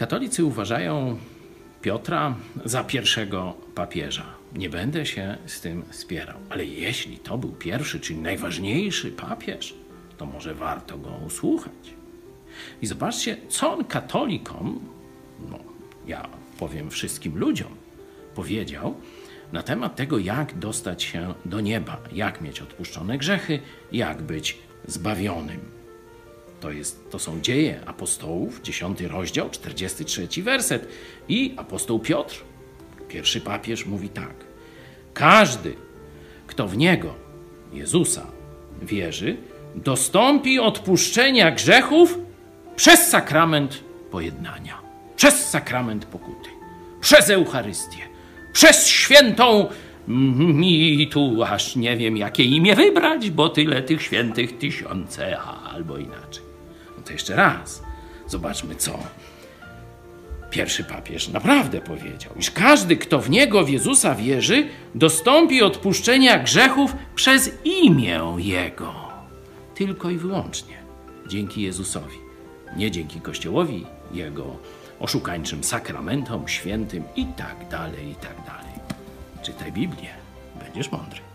Katolicy uważają Piotra za pierwszego papieża. Nie będę się z tym spierał, ale jeśli to był pierwszy, czyli najważniejszy papież, to może warto go usłuchać. I zobaczcie, co on katolikom, no ja powiem wszystkim ludziom, powiedział na temat tego, jak dostać się do nieba, jak mieć odpuszczone grzechy, jak być zbawionym. To, jest, to są dzieje apostołów, 10 rozdział, 43 werset. I apostoł Piotr, pierwszy papież, mówi tak. Każdy, kto w niego, Jezusa, wierzy, dostąpi odpuszczenia grzechów przez sakrament pojednania, przez sakrament pokuty, przez Eucharystię, przez świętą mi tu aż nie wiem, jakie imię wybrać, bo tyle tych świętych tysiące, albo inaczej. No to jeszcze raz, zobaczmy co. Pierwszy papież naprawdę powiedział, iż każdy, kto w niego, w Jezusa wierzy, dostąpi odpuszczenia grzechów przez imię Jego. Tylko i wyłącznie dzięki Jezusowi, nie dzięki Kościołowi, Jego oszukańczym sakramentom, świętym i tak dalej, i tak dalej. Czytaj Biblię, będziesz mądry.